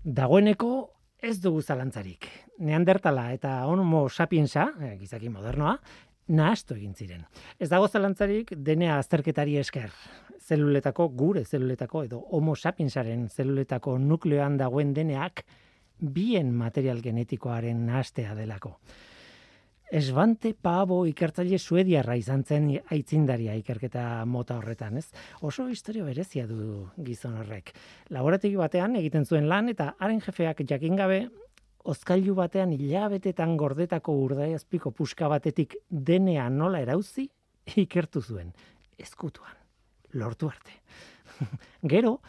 Dagoeneko ez dugu zalantzarik. Neandertala eta homo sapiensa, eh, gizaki modernoa, nahastu egin ziren. Ez dago zalantzarik denea azterketari esker. Zeluletako, gure zeluletako, edo homo sapiensaren zeluletako nukleoan dagoen deneak, bien material genetikoaren nahastea delako. Esbante Pabo ikertzaile suediarra izan zen aitzindaria ikerketa mota horretan, ez? Oso historia berezia du gizon horrek. Laborategi batean egiten zuen lan eta haren jefeak jakin gabe ozkailu batean hilabetetan gordetako urdaiazpiko puska batetik denea nola erauzi ikertu zuen ezkutuan. Lortu arte. Gero,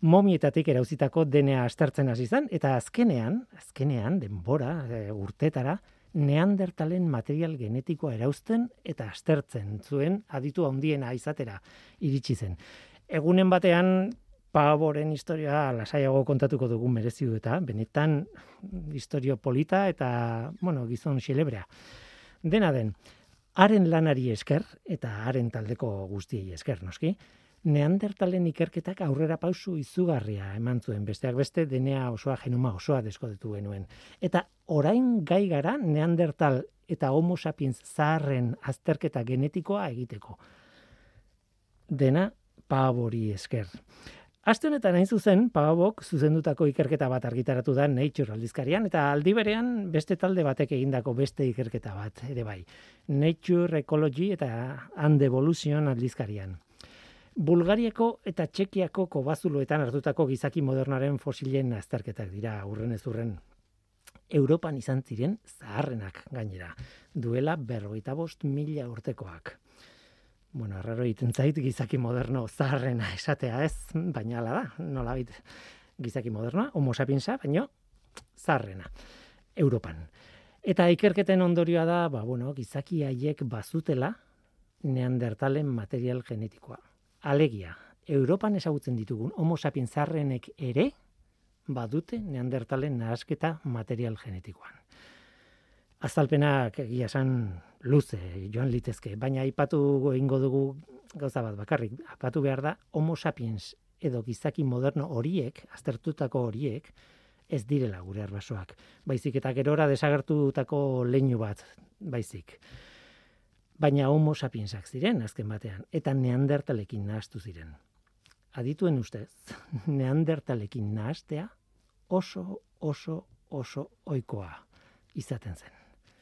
momietatik erauzitako denea astertzen hasi zen eta azkenean, azkenean denbora e, urtetara neandertalen material genetikoa erauzten eta astertzen zuen aditu handiena izatera iritsi zen. Egunen batean Paboren historia lasaiago kontatuko dugu merezi du eta benetan historio polita eta bueno, gizon xelebrea. Dena den, haren lanari esker eta haren taldeko guztiei esker, noski, Neandertalen ikerketak aurrera pausu izugarria eman zuen, besteak beste denea osoa genoma osoa deskodetu genuen. Eta orain gai gara Neandertal eta Homo sapiens zaharren azterketa genetikoa egiteko. Dena pabori esker. Aste honetan hain zuzen, Pagabok zuzendutako ikerketa bat argitaratu da Nature aldizkarian, eta aldi berean beste talde batek egindako beste ikerketa bat, ere bai. Nature Ecology eta And Evolution aldizkarian. Bulgariako eta Txekiako kobazuloetan hartutako gizaki modernaren fosilen azterketak dira urren ez urren. Europan izan ziren zaharrenak gainera, duela berroita bost mila urtekoak. Bueno, arraro egiten zait gizaki moderno zaharrena esatea ez, baina ala da, nola bit, gizaki modernoa, homo sapiensa, baino zaharrena, Europan. Eta ikerketen ondorioa da, ba, bueno, gizaki haiek bazutela neandertalen material genetikoa. Alegia, Europan ezagutzen ditugun homo sapiens zarrenek ere badute neandertalen nahasketa material genetikoan. Azalpenak egia esan luze joan litezke, baina aipatu egingo dugu gauza bat bakarrik, aipatu behar da homo sapiens edo gizaki moderno horiek, aztertutako horiek, ez direla gure arbasoak. Baizik eta gerora desagertutako leinu bat, baizik baina homo sapiensak ziren azken batean eta neandertalekin nahastu ziren. Adituen ustez, neandertalekin nahastea oso oso oso ohikoa izaten zen.